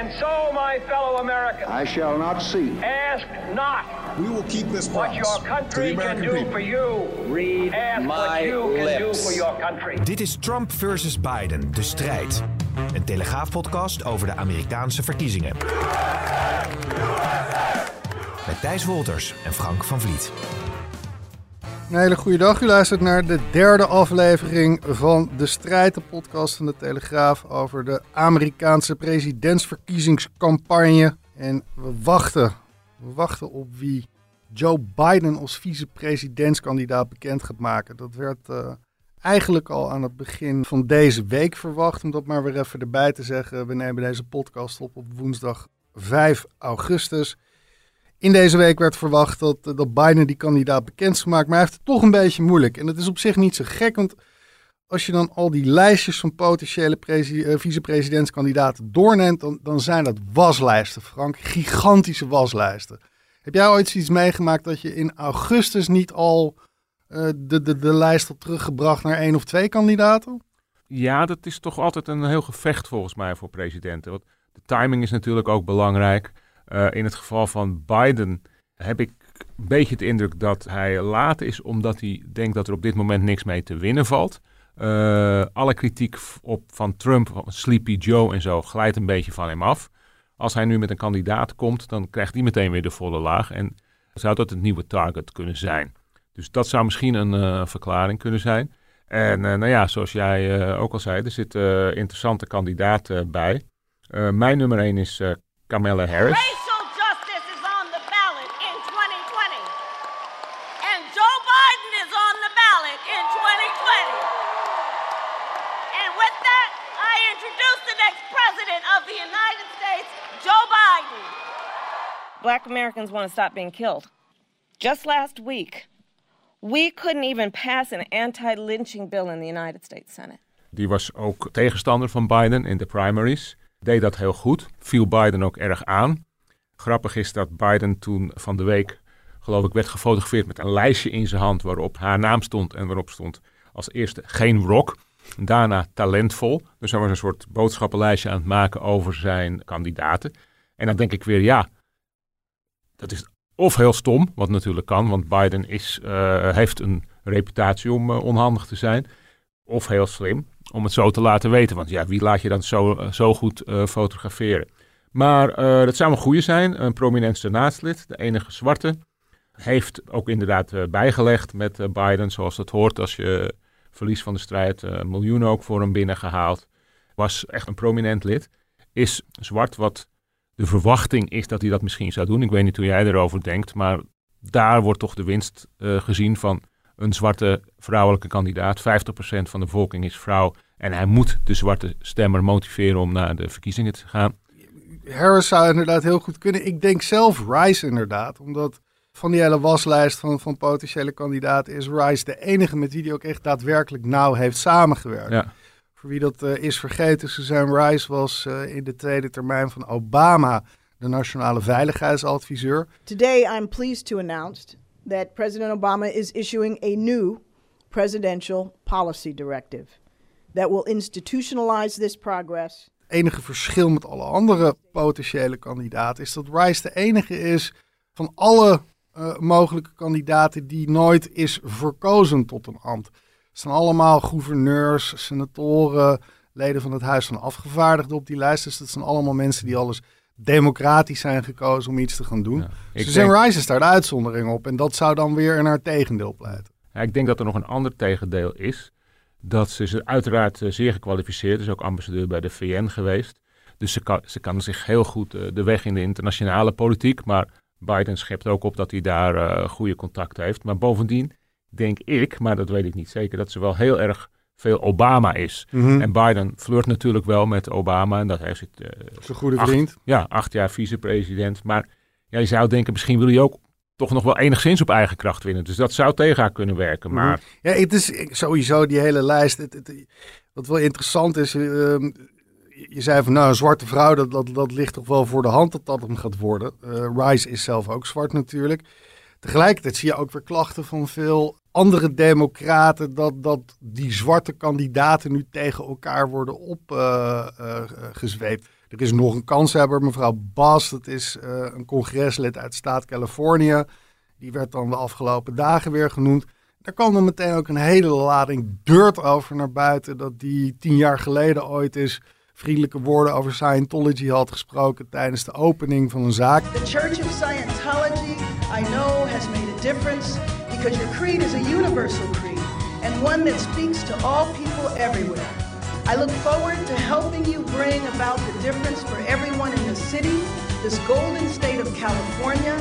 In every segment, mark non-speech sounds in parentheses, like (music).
And so, my fellow Americans, I shall not see. ask not We will keep this what promise your to the country can do people. for you. Read Ask what my you can do lips. for your country. Dit is Trump versus Biden, de strijd. Een telegraafpodcast over de Amerikaanse verkiezingen. Met Thijs Wolters en Frank van Vliet. Een hele goede dag. U luistert naar de derde aflevering van De Strijd, podcast van de Telegraaf over de Amerikaanse presidentsverkiezingscampagne. En we wachten, we wachten op wie Joe Biden als vicepresidentskandidaat bekend gaat maken. Dat werd eh, eigenlijk al aan het begin van deze week verwacht. Om dat maar weer even erbij te zeggen. We nemen deze podcast op op woensdag 5 augustus. In deze week werd verwacht dat, eh, dat Biden die kandidaat bekend is gemaakt. Maar hij heeft het toch een beetje moeilijk. En dat is op zich niet zo gek. Want als je dan al die lijstjes van potentiële eh, vicepresidentskandidaten doorneemt. Dan, dan zijn dat waslijsten, Frank. Gigantische waslijsten. Heb jij ooit zoiets meegemaakt dat je in augustus niet al eh, de, de, de lijst had teruggebracht naar één of twee kandidaten? Ja, dat is toch altijd een heel gevecht volgens mij voor presidenten. Want de timing is natuurlijk ook belangrijk. Eh, in het geval van Biden heb ik een beetje de indruk dat hij laat is, omdat hij denkt dat er op dit moment niks mee te winnen valt. Eh, alle kritiek op van Trump, Sleepy Joe en zo, glijdt een beetje van hem af. Als hij nu met een kandidaat komt, dan krijgt hij meteen weer de volle laag. En zou dat het nieuwe target kunnen zijn. Dus dat zou misschien een eh, verklaring kunnen zijn. En nou ja, zoals jij ook al zei, er zitten interessante kandidaten bij. Mijn nummer 1 is Kamala Harris. Racial justice is on the ballot in 2020. And Joe Biden is on the ballot in 2020. And with that, I introduce the next president of the United States, Joe Biden. Black Americans want to stop being killed. Just last week, we couldn't even pass an anti lynching bill in the United States Senate. Die was ook tegenstander van Biden in de primaries. Deed dat heel goed. Viel Biden ook erg aan. Grappig is dat Biden toen van de week, geloof ik, werd gefotografeerd met een lijstje in zijn hand waarop haar naam stond en waarop stond als eerste geen rock. Daarna talentvol. Dus hij was een soort boodschappenlijstje aan het maken over zijn kandidaten. En dan denk ik weer, ja, dat is of heel stom, wat natuurlijk kan, want Biden is, eh, heeft een reputatie om eh, onhandig te zijn. Of heel slim, om het zo te laten weten. Want ja, wie laat je dan zo, eh, zo goed eh, fotograferen? Maar eh, dat zou een goede zijn. Een prominent senaatslid, de enige zwarte. Heeft ook inderdaad bijgelegd met Biden, zoals dat hoort als je verlies van de strijd. miljoenen ook voor hem binnengehaald. Was echt een prominent lid. Is zwart, wat de verwachting is dat hij dat misschien zou doen. Ik weet niet hoe jij erover denkt, maar daar wordt toch de winst gezien van een zwarte vrouwelijke kandidaat. 50% van de bevolking is vrouw. En hij moet de zwarte stemmer motiveren om naar de verkiezingen te gaan. Harris zou inderdaad heel goed kunnen. Ik denk zelf Rice inderdaad. Omdat van die hele waslijst van, van potentiële kandidaten is Rice de enige met wie hij ook echt daadwerkelijk nauw heeft samengewerkt. Ja. Voor wie dat eh, is vergeten, Suzanne Rice was eh, in de tweede termijn van Obama de nationale veiligheidsadviseur. Today, I'm pleased to announce that President Obama is issuing a new presidential policy directive that will institutionalize this progress. enige verschil met alle andere potentiële kandidaten is dat Rice de enige is van alle eh, mogelijke kandidaten die nooit is verkozen tot een ambt. Het zijn allemaal gouverneurs, senatoren, leden van het Huis van Afgevaardigden op die lijst. Dus dat zijn allemaal mensen die alles democratisch zijn gekozen om iets te gaan doen. Ja, ik denk- Rice is daar de uitzondering op. En dat zou dan weer in haar tegendeel pleiten. Ja, ik denk dat er nog een ander tegendeel is. Dat ze is uiteraard eh, zeer gekwalificeerd is, ook ambassadeur bij de VN geweest. Dus ze kan, ze kan zich heel goed eh, de weg in de internationale politiek. Maar Biden schept ook op dat hij daar eh, goede contacten heeft. Maar bovendien denk ik, maar dat weet ik niet zeker, dat ze wel heel erg veel Obama is. Mhm. En Biden flirt natuurlijk wel met Obama. En dat heeft zit, eh, Zijn goede acht- vriend. ja, acht jaar vicepresident. Maar ja, je zou denken, misschien wil hij ook toch nog wel enigszins op eigen kracht winnen. Dus dat zou tegen haar kunnen werken. Mhm. Maar Ja, het is sowieso die hele lijst. Het, het- wat wel interessant is, ehm, je zei van nou, een zwarte vrouw, dat, dat, dat ligt toch wel voor de hand dat dat hem gaat worden. Eh, Rice is zelf ook zwart natuurlijk. Tegelijkertijd zie je ook weer klachten van veel andere democraten dat, dat die zwarte kandidaten nu tegen elkaar worden opgezweept. er is nog een kanshebber, mevrouw Bas, dat is eh, een congreslid uit staat Californië. Die werd dan de afgelopen dagen weer genoemd. Daar kwam dan meteen ook een hele lading dirt over naar buiten. Dat die tien jaar geleden ooit eens vriendelijke woorden over Scientology had gesproken tijdens de opening van een zaak. The Church of Scientology, I know, has made a difference because your creed is a universal creed and one that speaks to all people everywhere. I look forward to helping you bring about the difference for everyone in the city, this golden state of California,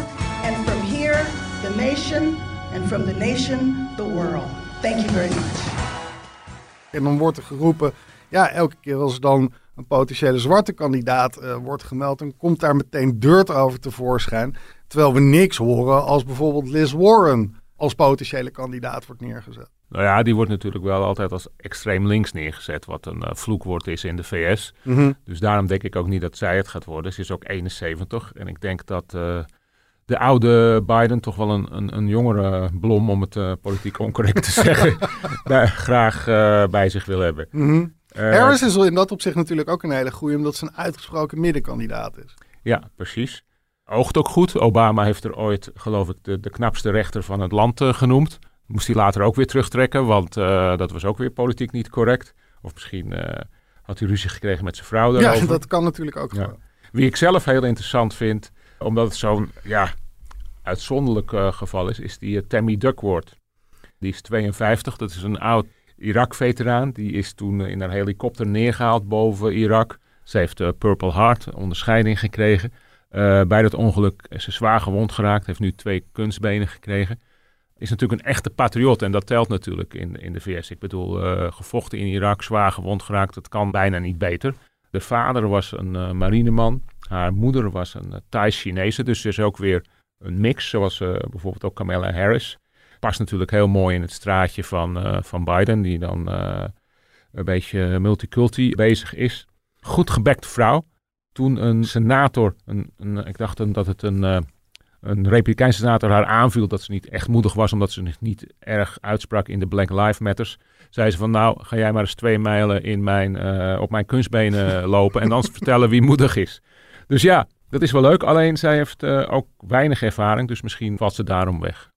and from here, the nation, and from the nation, the world. Thank you very much. En dan wordt er geroepen, ja, elke keer als dan een potentiële zwarte kandidaat eh, wordt gemeld, dan komt daar meteen dirt over tevoorschijn. Terwijl we niks horen als bijvoorbeeld Liz Warren als potentiële kandidaat wordt neergezet. nou ja, die wordt natuurlijk wel altijd als extreem links neergezet. Wat een eh, vloekwoord is in de VS. Mhm. Dus daarom denk ik ook niet dat zij het gaat worden. Ze is ook 71. En ik denk dat eh, de oude Biden toch wel een, een, een jongere blom, om het eh, politiek oncorrect te zeggen, (laughs) daar graag bij zich wil hebben. Eh, Harris is in dat opzicht natuurlijk ook een hele goeie, omdat ze een uitgesproken middenkandidaat is. Ja, precies. Oogt ook goed. Obama heeft er ooit, geloof ik, de, de knapste rechter van het land eh, genoemd. Moest hij later ook weer terugtrekken, want eh, dat was ook weer politiek niet correct. Of misschien eh, had hij ruzie gekregen met zijn vrouw daarover. Ja, dat kan natuurlijk ook Ja. Wie ik zelf heel interessant vind, omdat het zo'n ja, uitzonderlijk geval is, is die Tammy Duckworth. Die is 52, dat is een oud Irak-veteraan. Die is toen in een helikopter neergehaald boven Irak. Ze heeft de Purple Heart, onderscheiding gekregen. Eh, bij dat ongeluk is ze zwaar gewond geraakt, heeft nu twee kunstbenen gekregen. Is natuurlijk een echte patriot en dat telt natuurlijk in, in de VS. Ik bedoel, eh, gevochten in Irak, zwaar gewond geraakt, dat kan bijna niet beter. De vader was een eh, marineman. Haar moeder was een Thai-Chinese. Dus ze is ook weer een mix, zoals bijvoorbeeld ook Kamala Harris. Past natuurlijk heel mooi in het straatje van, van Biden, die dan een beetje multiculti bezig is. Goed gebekte vrouw. Toen een senator, een, een, ik dacht dat het een, eh, een republikeinse senator haar aanviel dat ze niet echt moedig was, omdat ze zich niet erg uitsprak in de Black Lives Matters zei ze van nou, ga jij maar eens twee mijlen in mijn, eh, op mijn kunstbenen (laughs) lopen en dan vertellen wie moedig is. Dus ja, dat is wel leuk. Alleen zij heeft eh, ook weinig ervaring, dus misschien valt ze daarom weg.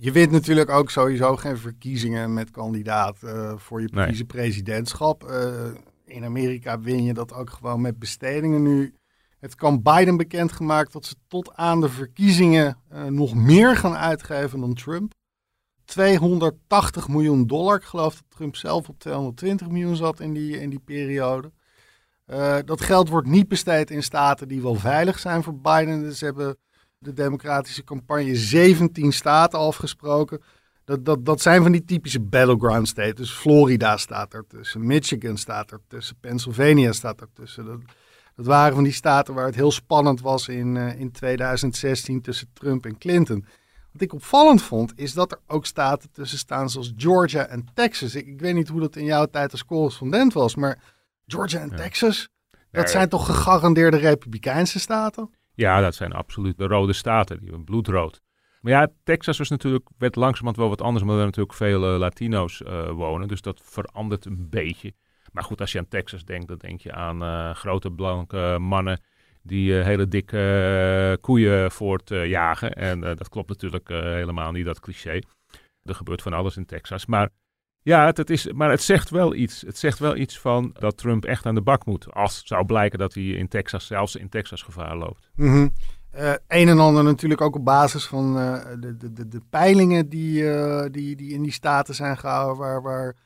Je wint natuurlijk ook sowieso geen verkiezingen met kandidaat voor je vicepresidentschap. Eh, in Amerika win je dat ook gewoon met bestedingen nu. Het kan Biden bekendgemaakt dat ze tot aan de verkiezingen eh, nog meer gaan uitgeven dan Trump. 280 miljoen dollar. Ik geloof dat Trump zelf op 220 miljoen zat in die, in die periode. Eh, dat geld wordt niet besteed in staten die wel veilig zijn voor Biden. Ze hebben de democratische campagne 17 staten afgesproken. Dat, dat, dat zijn van die typische battleground states. Dus Florida staat ertussen, Michigan staat ertussen, Pennsylvania staat ertussen. Dat, dat waren van die staten waar het heel spannend was in, eh, in 2016 tussen Trump en Clinton. Wat ik opvallend vond, is dat er ook staten tussen staan zoals Georgia en Texas. Ik, ik weet niet hoe dat in jouw tijd als correspondent was, maar Georgia en Ja. Texas, dat Ja, zijn toch gegarandeerde republikeinse staten? Ja, dat zijn absoluut de rode staten, die bloedrood. Maar ja, Texas was natuurlijk, werd langzamerhand wel wat anders, omdat er natuurlijk veel eh, Latino's eh, wonen. Dus dat verandert een beetje. Maar goed, als je aan Texas denkt, dan denk je aan eh, grote blanke mannen die hele dikke koeien voortjagen. en dat klopt natuurlijk helemaal niet, dat cliché. Er gebeurt van alles in Texas. Maar ja, het, is, maar het zegt wel iets. Het zegt wel iets van dat Trump echt aan de bak moet. Als zou blijken dat hij in Texas, zelfs in Texas, gevaar loopt. Mhm. Eh, een en ander natuurlijk ook op basis van eh, de, de, de, peilingen die, eh, die, die in die staten zijn gehouden, waar, waar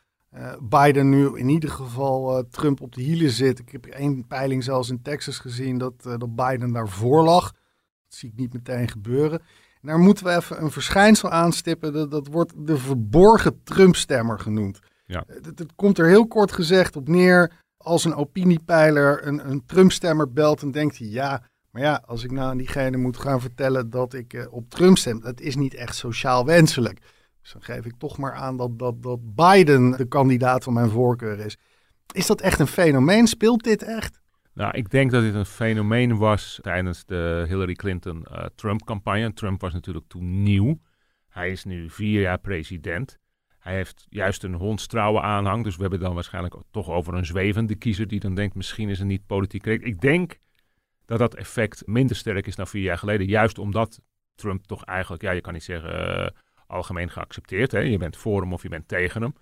Biden nu in ieder geval Trump op de hielen zit. Ik heb één peiling zelfs in Texas gezien dat, dat Biden daarvoor lag. Dat zie ik niet meteen gebeuren. En daar moeten we even een verschijnsel aanstippen. Dat, dat wordt de verborgen Trump-stemmer genoemd. Ja. Het, het komt er heel kort gezegd op neer. Als een opiniepeiler een, een Trump-stemmer belt, en denkt hij ja. Maar ja, als ik nou aan diegene moet gaan vertellen dat ik eh, op Trump stem, dat is niet echt sociaal wenselijk. Dus dan geef ik toch maar aan dat, dat, dat Biden de kandidaat van mijn voorkeur is. Is dat echt een fenomeen? Speelt dit echt? Nou, ik denk dat dit een fenomeen was tijdens de Hillary Clinton-Trump-campagne. Trump was natuurlijk toen nieuw. Hij is nu vier jaar president. Hij heeft juist een hondstrouwe aanhang. Dus we hebben dan waarschijnlijk toch over een zwevende kiezer die dan denkt misschien is het niet politiek correct. Ik denk dat dat effect minder sterk is dan vier jaar geleden. Juist omdat Trump toch eigenlijk, ja je kan niet zeggen uh, algemeen geaccepteerd. Hè? Je bent voor hem of je bent tegen hem.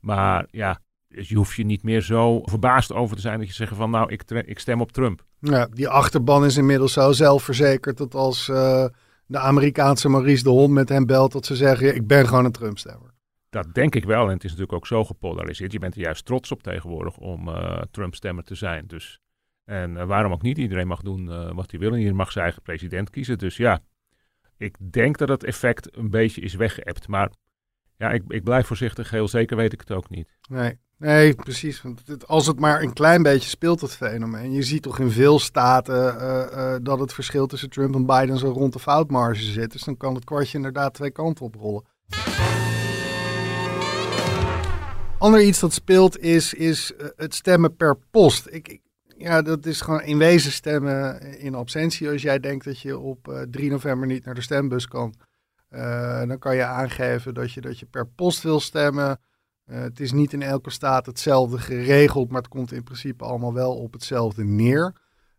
Maar ja, je hoeft je niet meer zo verbaasd over te zijn dat je zegt van nou ik, ik stem op Trump. Ja, die achterban is inmiddels zo zelfverzekerd dat als uh, de Amerikaanse Maurice de Hond met hem belt dat ze zeggen ik ben gewoon een Trump-stemmer. Dat denk ik wel. En het is natuurlijk ook zo gepolariseerd. Je bent er juist trots op tegenwoordig om uh, Trump-stemmer te zijn. Dus, en uh, waarom ook niet? Iedereen mag doen uh, wat hij wil. En iedereen mag zijn eigen president kiezen. Dus ja, ik denk dat het effect een beetje is weggeëpt. Maar ja, ik, ik blijf voorzichtig. Heel zeker weet ik het ook niet. Nee, nee precies. Want als het maar een klein beetje speelt, dat fenomeen. Je ziet toch in veel staten dat het verschil tussen Trump en Biden zo rond de foutmarge zit. Dus dan kan het kwartje inderdaad twee kanten oprollen. Ander iets dat speelt is, is het stemmen per post. Ik, ja, dat is gewoon in wezen stemmen in absentie. Als jij denkt dat je op uh, 3 november niet naar de stembus kan, uh, dan kan je aangeven dat je, dat je per post wil stemmen. Uh, het is niet in elke staat hetzelfde geregeld, maar het komt in principe allemaal wel op hetzelfde neer.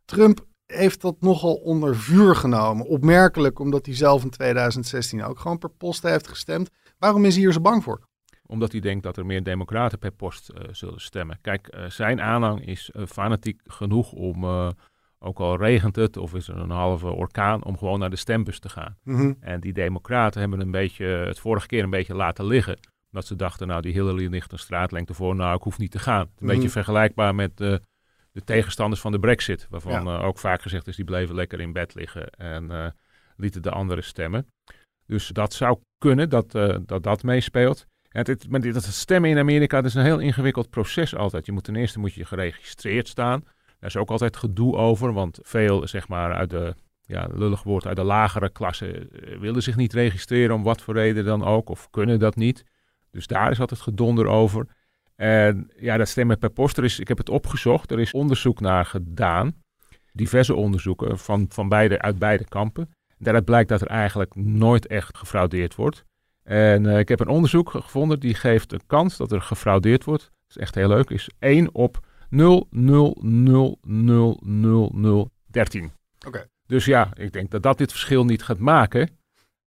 Trump heeft dat nogal onder vuur genomen. Opmerkelijk, omdat hij zelf in 2016 ook gewoon per post heeft gestemd. Waarom is hij hier zo bang voor? Omdat hij denkt dat er meer democraten per post uh, zullen stemmen. Kijk, uh, zijn aanhang is uh, fanatiek genoeg om, ook al regent het of is er een halve orkaan, om gewoon naar de stembus te gaan. Mhm. En die democraten hebben een beetje, het vorige keer een beetje laten liggen. Omdat ze dachten, nou die Hillary ligt een straatlengte voor, nou ik hoef niet te gaan. Een Mhm. beetje vergelijkbaar met de tegenstanders van de brexit. Waarvan Ja. ook vaak gezegd is, die bleven lekker in bed liggen en lieten de anderen stemmen. Dus dat zou kunnen, dat dat, dat meespeelt. Ja, het, maar dit, dat stemmen in Amerika dat is een heel ingewikkeld proces altijd. Je moet ten eerste moet je geregistreerd staan. Daar is ook altijd gedoe over, want veel zeg maar uit de ja, lullig woord uit de lagere klasse eh, willen zich niet registreren om wat voor reden dan ook, of kunnen dat niet. Dus daar is altijd gedonder over. En ja, dat stemmen per post, er is, ik heb het opgezocht, er is onderzoek naar gedaan. Diverse onderzoeken van, van beide, uit beide kampen. Daaruit blijkt dat er eigenlijk nooit echt gefraudeerd wordt. En uh, ik heb een onderzoek gevonden die geeft een kans dat er gefraudeerd wordt. Dat is echt heel leuk. Is 1 op 0,0000013. Oké. Dus ja, ik denk dat dat dit verschil niet gaat maken.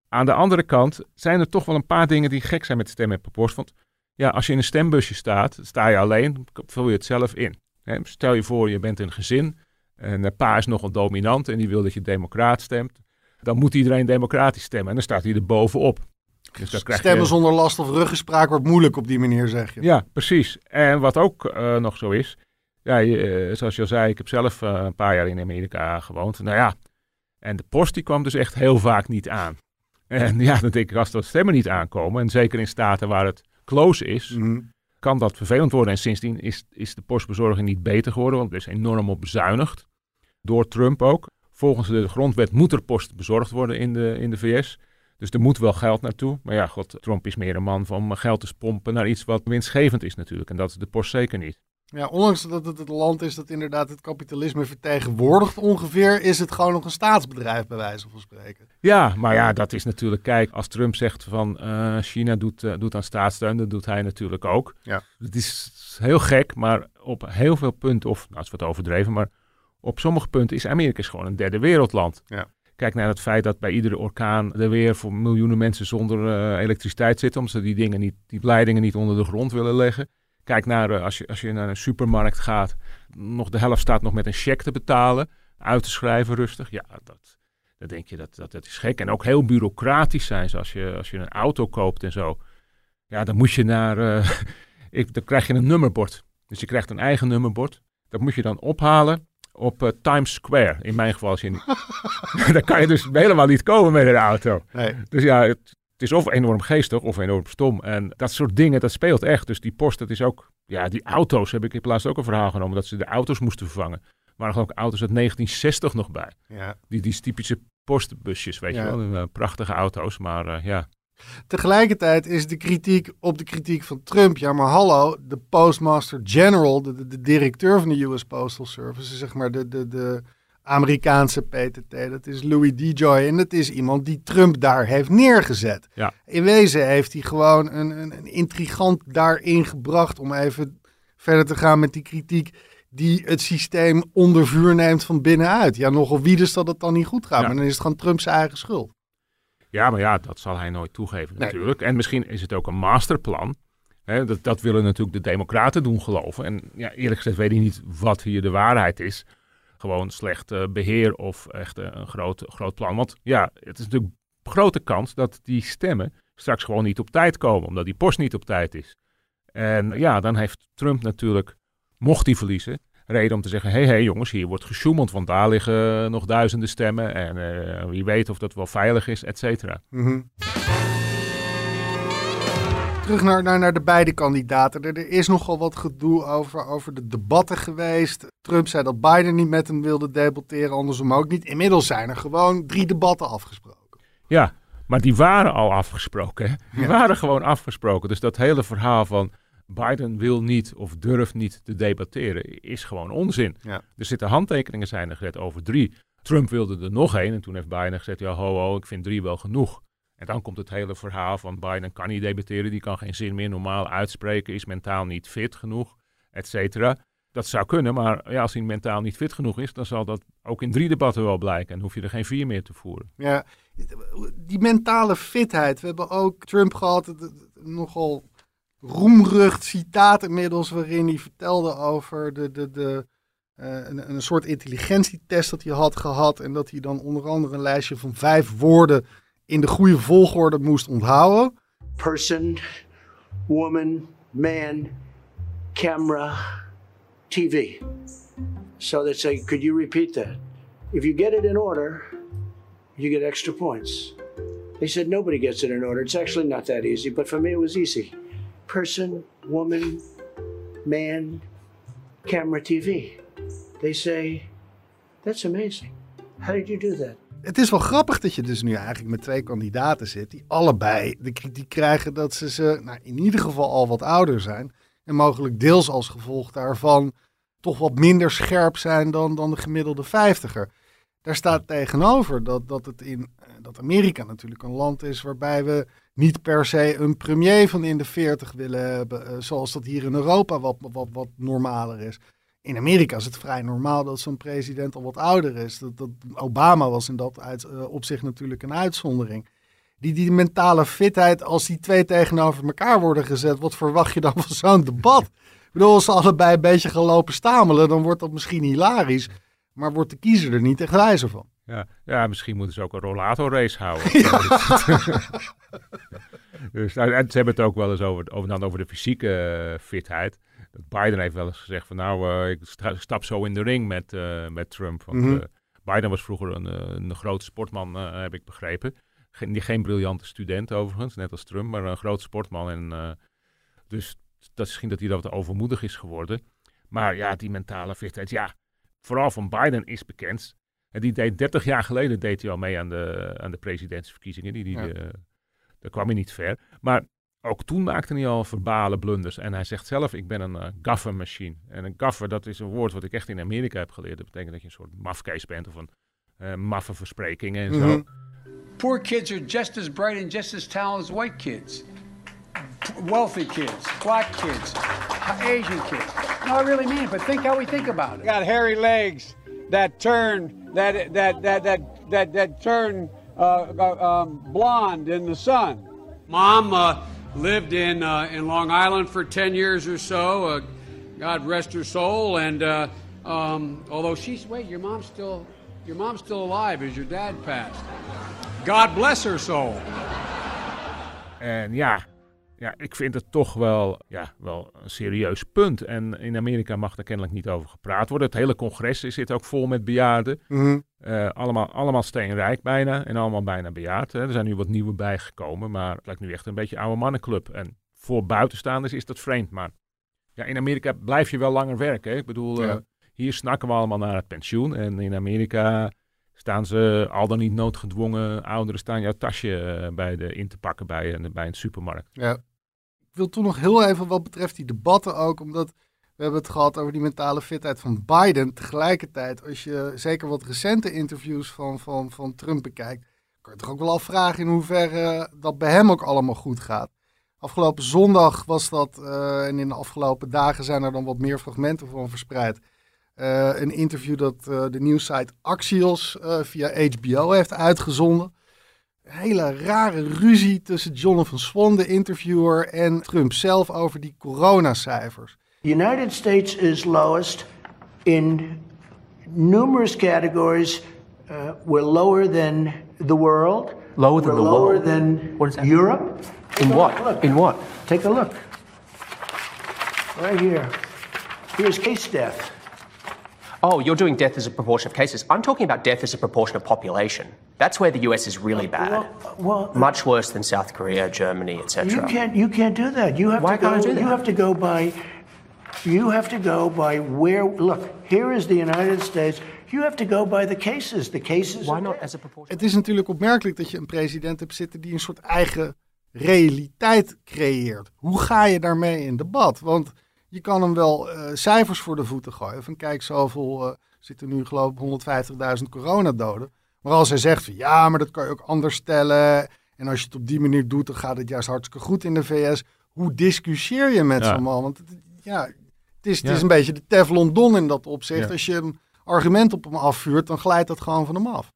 Aan de andere kant zijn er toch wel een paar dingen die gek zijn met stemmen per post. Want ja, als je in een stembusje staat, sta je alleen, vul je het zelf in. Stel je voor, je bent een gezin en uh, pa is nogal dominant en die wil dat je democraat stemt. Dan moet iedereen democratisch stemmen en dan staat hij er bovenop. Dus Stemmen zonder last of ruggespraak wordt moeilijk op die manier, zeg je. Ja, precies. En wat ook uh, nog zo is, ja, je, uh, zoals je al zei, ik heb zelf uh, een paar jaar in Amerika gewoond. Nou ja, en de post die kwam dus echt heel vaak niet aan. (laughs) En ja, dan denk ik, als de stemmen niet aankomen, en zeker in staten waar het close is, mm -hmm. kan dat vervelend worden. En sindsdien is, is de postbezorging niet beter geworden, want er is enorm op bezuinigd. Door Trump ook. Volgens de grondwet moet er post bezorgd worden in de, in de VS. Dus er moet wel geld naartoe. Maar ja, god, Trump is meer een man van om geld te pompen naar iets wat winstgevend is natuurlijk. En dat is de post zeker niet. Ja, ondanks dat het het land is dat inderdaad het kapitalisme vertegenwoordigt ongeveer, is het gewoon nog een staatsbedrijf bij wijze van spreken. Ja, maar ja, dat is natuurlijk, kijk, als Trump zegt van uh, China doet, uh, doet aan staatssteun, dat doet hij natuurlijk ook. Ja. Het is heel gek, maar op heel veel punten, of nou, het is wat overdreven, maar op sommige punten is Amerika gewoon een derde wereldland. Ja. Kijk naar het feit dat bij iedere orkaan er weer voor miljoenen mensen zonder uh, elektriciteit zitten, omdat ze die dingen niet, die leidingen niet onder de grond willen leggen. Kijk naar uh, als, je, als je naar een supermarkt gaat, nog de helft staat nog met een cheque te betalen, uit te schrijven rustig. Ja, dat, dan denk je dat, dat dat is gek. En ook heel bureaucratisch zijn ze als je, als je een auto koopt en zo. Ja, dan moet je naar, uh, (laughs) ik, dan krijg je een nummerbord. Dus je krijgt een eigen nummerbord. Dat moet je dan ophalen op uh, Times Square. In mijn geval. Als je niet... dan kan je dus helemaal niet komen met een auto. Nee. Dus ja, het, Het is of enorm geestig of enorm stom. En dat soort dingen, dat speelt echt. Dus die post, dat is ook... Ja, die auto's heb ik in plaats ook een verhaal genomen. Dat ze de auto's moesten vervangen. Er waren ook auto's uit 1960 nog bij. Ja. Die, die typische postbusjes, weet Ja. je wel. Uh, prachtige auto's, maar uh, ja. Tegelijkertijd is de kritiek op de kritiek van Trump. Ja, maar hallo, de Postmaster General, de, de, de directeur van de US Postal Service, zeg maar de, de, de Amerikaanse PTT, dat is Louis DeJoy. En dat is iemand die Trump daar heeft neergezet. Ja. In wezen heeft hij gewoon een, een, een intrigant daarin gebracht om even verder te gaan met die kritiek die het systeem onder vuur neemt van binnenuit. Ja, nogal wie dus dat het dan niet goed gaat. Ja. Maar dan is het gewoon Trumps eigen schuld. Ja, maar ja, dat zal hij nooit toegeven Nee. natuurlijk. En misschien is het ook een masterplan. Dat, dat willen natuurlijk de democraten doen geloven. En ja, eerlijk gezegd weet ik niet wat hier de waarheid is. Gewoon slecht eh, beheer of echt eh, een groot, groot plan. Want ja, het is natuurlijk grote kans dat die stemmen straks gewoon niet op tijd komen. Omdat die post niet op tijd is. En ja, dan heeft Trump natuurlijk, mocht hij verliezen, reden om te zeggen: hé, hey, hey, jongens, hier wordt gesjoemeld, want daar liggen nog duizenden stemmen. En eh, wie weet of dat wel veilig is, et cetera. Mhm. Terug naar, naar, naar de beide kandidaten. Er, er is nogal wat gedoe over, over de debatten geweest. Trump zei dat Biden niet met hem wilde debatteren, andersom ook niet. Inmiddels zijn er gewoon drie debatten afgesproken. Ja, maar die waren al afgesproken. Hè? Die Ja. waren gewoon afgesproken. Dus dat hele verhaal van Biden wil niet of durft niet te debatteren is gewoon onzin. Ja. Er zitten handtekeningen zijn er gezet over drie. Trump wilde er nog één en toen heeft Biden gezegd, ja ho ho, ik vind drie wel genoeg. En dan komt het hele verhaal van Biden kan niet debatteren, die kan geen zin meer normaal uitspreken, is mentaal niet fit genoeg, et cetera. Dat zou kunnen, maar ja, als hij mentaal niet fit genoeg is, dan zal dat ook in drie debatten wel blijken. En hoef je er geen vier meer te voeren. Ja, die mentale fitheid. We hebben ook Trump gehad, het- het- nogal roemrucht citaat inmiddels, waarin hij vertelde over de, de, de, eh, een, een soort intelligentietest dat hij had gehad. En dat hij dan onder andere een lijstje van vijf woorden in de goede volgorde moest onthouden. person, woman, man, camera, TV. So they say, could you repeat that? If you get it in order, you get extra points. They said, nobody gets it in order. It's actually not that easy, but for me it was easy. Person, woman, man, camera, TV. They say, that's amazing. How did you do that? Het is wel grappig dat je dus nu eigenlijk met twee kandidaten zit die allebei de kritiek krijgen dat ze, ze nou, in ieder geval al wat ouder zijn. En mogelijk deels als gevolg daarvan toch wat minder scherp zijn dan, dan de gemiddelde vijftiger. Daar staat tegenover dat, dat, het in, eh, dat Amerika natuurlijk een land is waarbij we niet per se een premier van in de 40 willen hebben, eh, zoals dat hier in Europa wat, wat, wat normaler is. In Amerika is het vrij normaal dat zo'n president al wat ouder is. Dat, dat, Obama was in dat uit, eh, opzicht natuurlijk een uitzondering. Die, die mentale fitheid, als die twee tegenover elkaar worden gezet, wat verwacht je dan (laughs) van zo'n debat? Ik bedoel, als ze allebei een beetje gaan lopen stamelen, dan wordt dat misschien hilarisch. Maar wordt de kiezer er niet echt wijzer van. Ja, ja, misschien moeten ze ook een rollatorrace houden. (laughs) (laughs) (laughs) dus, nou, en ze hebben het ook wel eens over, over, dan over de fysieke eh, fitheid. Biden heeft wel eens gezegd van nou, eh, ik sta- stap zo in de ring met, eh, met Trump. Want Mhm. Biden was vroeger een, een grote sportman, heb ik begrepen. Geen, geen briljante student overigens, net als Trump, maar een grote sportman. En, dus dat is misschien dat hij dat wat overmoedig is geworden. Maar ja, die mentale fitheid, ja, vooral van Biden is bekend. En die deed 30 jaar geleden deed hij al mee aan de, aan de presidentsverkiezingen. Die, die, Ja. Daar kwam hij niet ver. Maar ook toen maakte hij al verbale blunders. En hij zegt zelf, ik ben een eh, gaffer machine. En een gaffer, dat is een woord wat ik echt in Amerika heb geleerd. Dat betekent dat je een soort mafkees bent of een eh maffe versprekingen en zo. Mhm. Poor kids are just as bright and just as talented as white kids. Wealthy kids, black kids, Asian kids. No, I really mean it, but think how we think about it. got hairy legs that turn that that that that that that turn uh, uh, um, blonde in the sun. Mom uh, lived in uh, in Long Island for ten years or so. Uh, God rest her soul. And uh, um, although she's wait, your mom's still your mom's still alive as your dad passed. God bless her soul. And ja, ja, ik vind het toch wel, ja, wel een serieus punt. En in Amerika mag er kennelijk niet over gepraat worden. Het hele congres zit ook vol met bejaarden. Mhm. Eh, allemaal, allemaal steenrijk bijna en allemaal bijna bejaard. Hè. Er zijn nu wat nieuwe bijgekomen, maar het lijkt nu echt een beetje oude mannenclub. En voor buitenstaanders is dat vreemd, maar ja, in Amerika blijf je wel langer werken. Hè. Ik bedoel, eh, hier snakken we allemaal naar het pensioen. En in Amerika staan ze al dan niet noodgedwongen ouderen staan jouw tasje eh, bij de, in te pakken bij een, bij een supermarkt. Ja. Wil toen nog heel even wat betreft die debatten ook, omdat we hebben het gehad over die mentale fitheid van Biden. Tegelijkertijd, als je zeker wat recente interviews van, van, van Trump bekijkt, kan je toch ook wel afvragen in hoeverre dat bij hem ook allemaal goed gaat. Afgelopen zondag was dat, eh, en in de afgelopen dagen zijn er dan wat meer fragmenten van verspreid. Eh, een interview dat eh, de nieuwssite Axios via HBO heeft uitgezonden. Een hele rare ruzie tussen Jonathan Swan, de interviewer, en Trump zelf over die coronacijfers. The United States is lowest in numerous categories. Uh, we're lower than the world. Lower than We're the lower world? than What is that? Europe. In Take what? Look. In what? Take a look. Right here. Here's case death. Oh, you're doing death as a proportion of cases. I'm talking about death as a proportion of population. That's where the US is really bad. Well, Much worse than South Korea, Germany, etc. you can't. You can't do that. You have Why to go. can't I do that? You have to go by. You have to go by where. Look, here is the United States. You have to go by the cases. The cases. Why not as a proportion? Het is natuurlijk opmerkelijk dat je een president hebt zitten die een soort eigen realiteit creëert. Hoe ga je daarmee in debat? Want je kan hem wel eh, cijfers voor de voeten gooien. Van kijk, zoveel eh zitten nu geloof ik 150.000 coronadoden. Maar als hij zegt van ja, maar dat kan je ook anders stellen. En als je het op die manier doet, dan gaat het juist hartstikke goed in de VS. Hoe discussieer je met Ja. zo'n man? Want het- ja, het is, het Ja. is een beetje de Teflon Don in dat opzicht. Ja. Als je een argument op hem afvuurt, dan glijdt dat gewoon van hem af.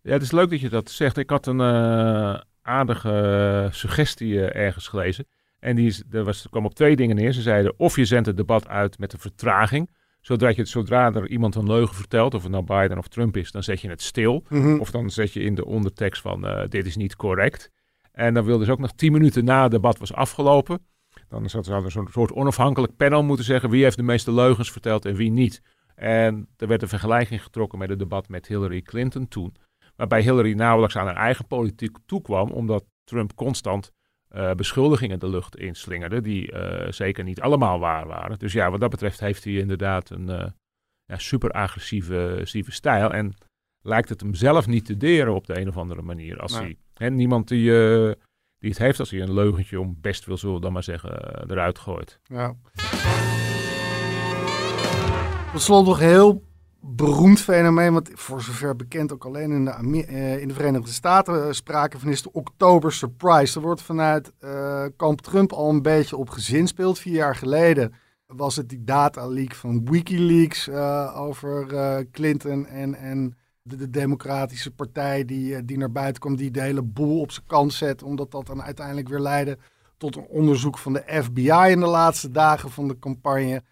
Ja, het is leuk dat je dat zegt. Ik had een eh, aardige suggestie ergens gelezen. En die is, er, was, er kwam op twee dingen neer. Ze zeiden of je zendt het debat uit met een vertraging. Zodat je, zodra er iemand een leugen vertelt, of het nou Biden of Trump is, dan zet je het stil. Mhm. Of dan zet je in de ondertekst van eh, dit is niet correct. En dan wilden ze ook nog tien minuten na het debat was afgelopen. Dan zou zou er zo'n soort onafhankelijk panel moeten zeggen wie heeft de meeste leugens verteld en wie niet. En er werd een vergelijking getrokken met het debat met Hillary Clinton toen. Waarbij Hillary nauwelijks aan haar eigen politiek toekwam, omdat Trump constant eh, beschuldigingen de lucht inslingerde, die eh, zeker niet allemaal waar waren. Dus ja, wat dat betreft heeft hij inderdaad een eh, ja, super agressieve, stijl. En lijkt het hem zelf niet te deren op de een of andere manier. Als hij, hè, niemand die, die het heeft als hij een leugentje om best wil, zullen we dan maar zeggen, eruit gooit. Ja. Tot slot nog heel beroemd fenomeen, wat voor zover bekend ook alleen in de, eh, in de Verenigde Staten eh, sprake van is de Oktober Surprise. Er wordt vanuit eh, kamp Trump al een beetje op gezinspeeld. Vier jaar geleden was het die data leak van Wikileaks over Clinton en, en de, de Democratische Partij die, die naar buiten kwam, die de hele boel op zijn kant zet, omdat dat dan uiteindelijk weer leidde tot een onderzoek van de FBI in de laatste dagen van de campagne.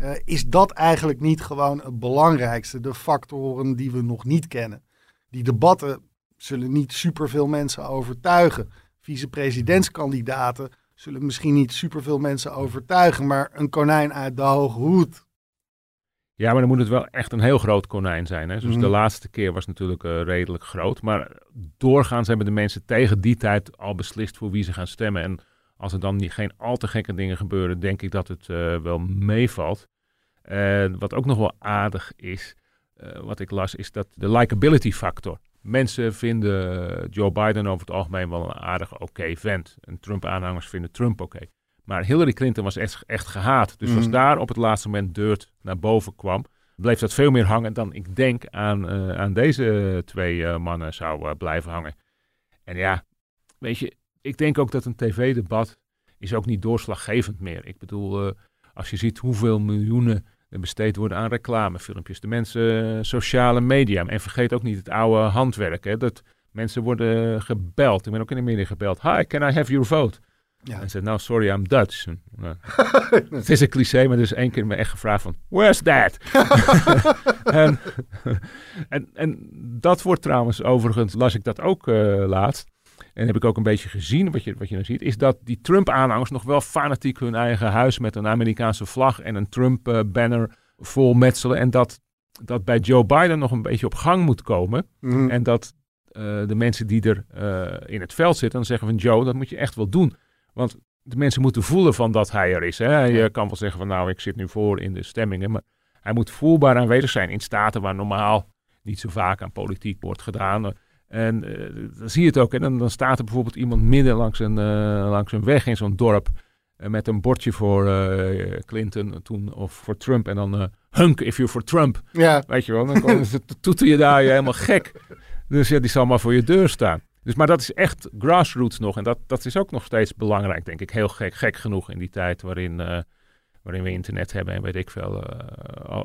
Eh, is dat eigenlijk niet gewoon het belangrijkste? De factoren die we nog niet kennen. Die debatten zullen niet superveel mensen overtuigen. Vicepresidentskandidaten zullen misschien niet superveel mensen overtuigen. Maar een konijn uit de hoge hoed. Ja, maar dan moet het wel echt een heel groot konijn zijn. Hè? Dus Mhm. de laatste keer was natuurlijk eh, redelijk groot. Maar doorgaans hebben de mensen tegen die tijd al beslist voor wie ze gaan stemmen. En als er dan niet, geen al te gekke dingen gebeuren, denk ik dat het eh, wel meevalt. En wat ook nog wel aardig is, eh, wat ik las, is dat de likability factor. Mensen vinden Joe Biden over het algemeen wel een aardige oké vent. En Trump-aanhangers vinden Trump oké. Maar Hillary Clinton was echt, echt gehaat. Dus als Mhm. daar op het laatste moment Dirt naar boven kwam, bleef dat veel meer hangen dan ik denk aan, eh, aan deze twee eh, mannen zou eh, blijven hangen. En ja, weet je, ik denk ook dat een tv-debat is ook niet doorslaggevend meer. Ik bedoel, eh, als je ziet hoeveel miljoenen er besteed worden aan reclamefilmpjes, de mensen, eh, sociale media. En vergeet ook niet het oude handwerk. Hè, dat mensen worden gebeld. Ik ben ook in Amerika gebeld. Hi, can I have your vote? Ja. En zei, nou, sorry, I'm Dutch. Nou, (laughs) het is een cliché, maar er is één keer me echt gevraagd van, where's that? (laughs) en, en, en dat wordt trouwens, overigens las ik dat ook eh, laatst. En heb ik ook een beetje gezien, wat je, wat je dan ziet, is dat die Trump-aanhangers nog wel fanatiek hun eigen huis met een Amerikaanse vlag en een Trump-banner vol metselen. En dat, dat bij Joe Biden nog een beetje op gang moet komen. Mhm. En dat eh, de mensen die er eh, in het veld zitten, dan zeggen van Joe, dat moet je echt wel doen. Want de mensen moeten voelen van dat hij er is. Hè? Je kan wel zeggen van nou, ik zit nu voor in de stemmingen, maar hij moet voelbaar aanwezig zijn in staten waar normaal niet zo vaak aan politiek wordt gedaan. En eh, dan zie je het ook. En dan, dan staat er bijvoorbeeld iemand midden langs een, eh, langs een weg in zo'n dorp. eh, met een bordje voor Clinton toen, of voor Trump. En dan hunk if you're for Trump. Ja. Weet je wel, dan komen ze to- toeter je daar je helemaal gek. Dus ja, die zal maar voor je deur staan. Dus, maar dat is echt grassroots nog. En dat, dat is ook nog steeds belangrijk, denk ik. Heel gek, gek genoeg in die tijd waarin, waarin we internet hebben en weet ik veel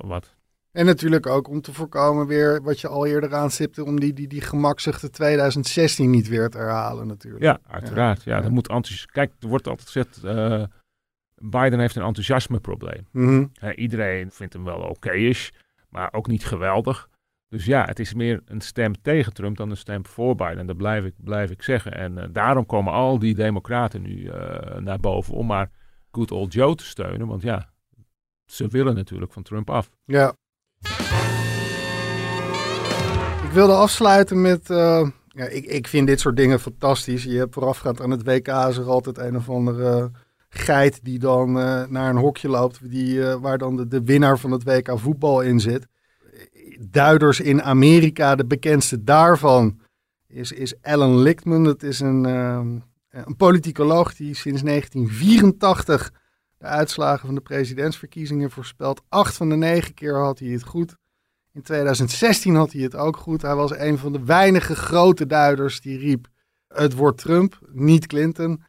wat. En natuurlijk ook om te voorkomen weer wat je al eerder aanstipte, om die, die, die gemakzuchte 2016 niet weer te herhalen natuurlijk. Ja, uiteraard. Ja, dat moet enthousi- Kijk, er wordt altijd gezegd, eh, Biden heeft een enthousiasmeprobleem. Eh, iedereen vindt hem wel oké-ish, maar ook niet geweldig. Dus ja, het is meer een stem tegen Trump dan een stem voor Biden. Dat blijf ik, blijf ik zeggen. En eh, daarom komen al die democraten nu eh, naar boven om maar good old Joe te steunen. Want ja, ze willen natuurlijk van Trump af. Ja. Wilde afsluiten met. eh, ja, ik, ik vind dit soort dingen fantastisch. Je hebt voorafgaand aan het WK is er altijd een of andere geit die dan eh, naar een hokje loopt. Die, eh, waar dan de, winnaar van het WK voetbal in zit. Duiders in Amerika, de bekendste daarvan is, is Alan Lichtman. Dat is een, ehm, een politicoloog die sinds 1984 de uitslagen van de presidentsverkiezingen voorspelt. Acht van de negen keer had hij het goed. In 2016 had hij het ook goed. Hij was een van de weinige grote duiders die riep: het wordt Trump, niet Clinton.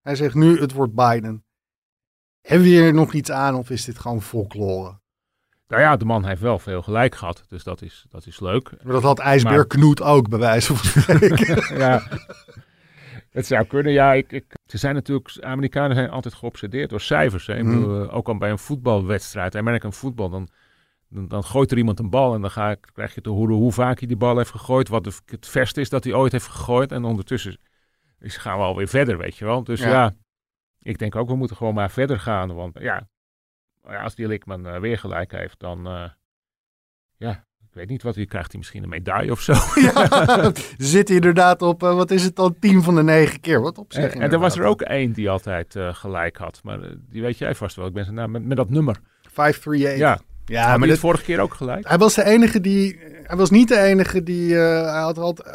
Hij zegt nu: het wordt Biden. Hebben we hier nog iets aan of is dit gewoon folklore? Nou ja, de man heeft wel veel gelijk gehad, dus dat is, dat is leuk. Maar dat had IJsbeer Maar- Knoet ook, bij wijze van spreken. (laughs) ja, het zou kunnen. Ja, ik, ik, ze zijn natuurlijk, Amerikanen zijn altijd geobsedeerd door cijfers. Hè. Ik Mhm. bedoel, eh, ook al bij een voetbalwedstrijd, American voetbal, dan, dan, dan gooit er iemand een bal en dan ga ik, krijg je te horen hoe vaak hij die bal heeft gegooid, wat de, het verste is dat hij ooit heeft gegooid. En ondertussen is, gaan we alweer verder, weet je wel. Dus Ja. ja. ik denk ook, we moeten gewoon maar verder gaan. Want ja, als die Lickman eh, weer gelijk heeft, dan eh, ja, ik weet niet wat hij krijgt. Hij misschien een medaille of zo. (laughs) (laughs) Ja, zit hij inderdaad op, eh, wat is het dan, tien van de negen keer. Wat op zich En, en er was er ook één die altijd gelijk had. Maar die weet jij vast wel. Ik ben zijn naam met, met dat nummer. 538. Ja, Ja, Had maar dat- het vorige keer ook gelijk. Hij was de enige die. Hij was niet de enige die. eh, hij had altijd. eh,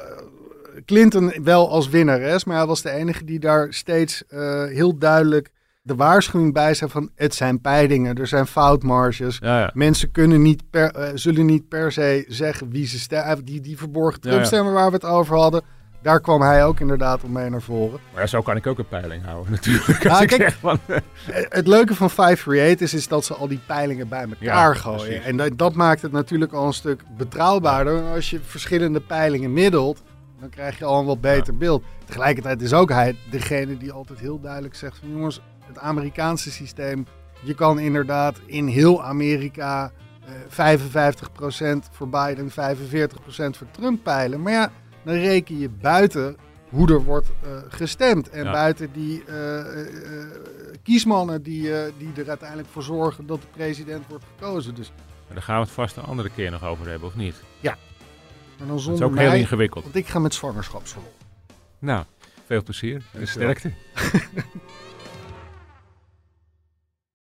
Clinton wel als winnares, maar hij was de enige die daar steeds eh, heel duidelijk de waarschuwing bij zei van het zijn peilingen, er zijn foutmarges. Ja, ja. Mensen kunnen niet per, zullen niet per se zeggen wie ze stemmen. Die, die verborgen Ja, Trump ja. stemmen waar we het over hadden. Daar kwam hij ook inderdaad om mee naar voren. Maar ja, zo kan ik ook een peiling houden (laughs) natuurlijk. Ik kijk, van, Eh, Het leuke van 538 is, is dat ze al die peilingen bij elkaar Ja, gooien. precies. En dat, dat maakt het natuurlijk al een stuk betrouwbaarder. Als je verschillende peilingen middelt, dan krijg je al een wat beter beeld. Tegelijkertijd is ook hij degene die altijd heel duidelijk zegt van jongens, het Amerikaanse systeem, je kan inderdaad in heel Amerika eh 55% voor Biden, 45% voor Trump peilen. Maar ja, dan reken je buiten hoe er wordt eh, gestemd. En Ja. buiten die eh, eh, kiesmannen die, die er uiteindelijk voor zorgen dat de president wordt gekozen. Dus Maar daar gaan we het vast een andere keer nog over hebben, of niet? ja. Maar dan Dat is zonder ook mij, heel ingewikkeld. Want ik ga met zwangerschapsverlof. Nou, veel plezier en sterkte. (laughs)